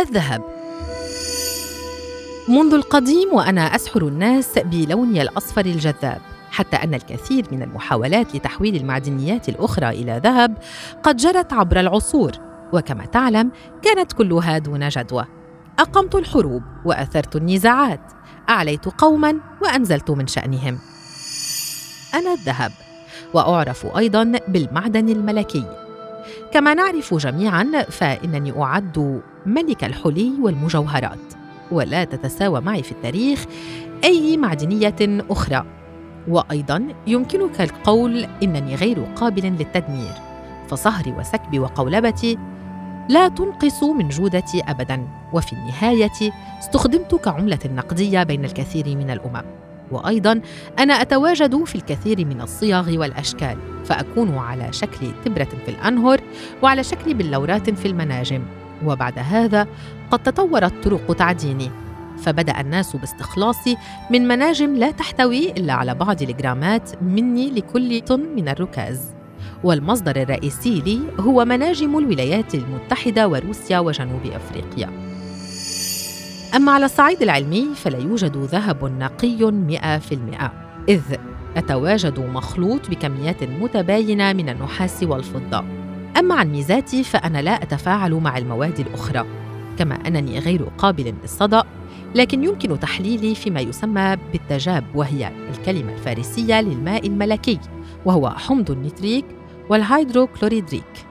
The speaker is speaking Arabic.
الذهب. منذ القديم وأنا أسحر الناس بلوني الأصفر الجذاب حتى أن الكثير من المحاولات لتحويل المعدنيات الأخرى إلى ذهب قد جرت عبر العصور وكما تعلم كانت كلها دون جدوى. أقمت الحروب وأثرت النزاعات أعليت قوما وأنزلت من شأنهم. أنا الذهب وأعرف أيضا بالمعدن الملكي. كما نعرف جميعا فإنني أعد ملك الحلي والمجوهرات. ولا تتساوى معي في التاريخ أي معدنية أخرى. وأيضا يمكنك القول إنني غير قابل للتدمير. فصهري وسكبي وقولبتي لا تنقص من جودتي ابدا. وفي النهاية استخدمت كعمله نقدية بين الكثير من الأمم. وأيضا أنا أتواجد في الكثير من الصيغ والأشكال. فأكون على شكل تبرة في الأنهر وعلى شكل بلورات في المناجم. وبعد هذا قد تطورت طرق تعديني. فبدأ الناس باستخلاصي من مناجم لا تحتوي إلا على بعض الجرامات مني لكل طن من الركاز. والمصدر الرئيسي لي هو مناجم الولايات المتحدة وروسيا وجنوب أفريقيا. أما على الصعيد العلمي فلا يوجد ذهب نقي 100% إذ أتواجد مخلوط بكميات متباينة من النحاس والفضة. أما عن ميزاتي فأنا لا أتفاعل مع المواد الأخرى كما أنني غير قابل للصدأ لكن يمكن تحليلي فيما يسمى بالتيزاب وهي الكلمة الفارسية للماء الملكي وهو حمض النتريك والهيدروكلوريدريك.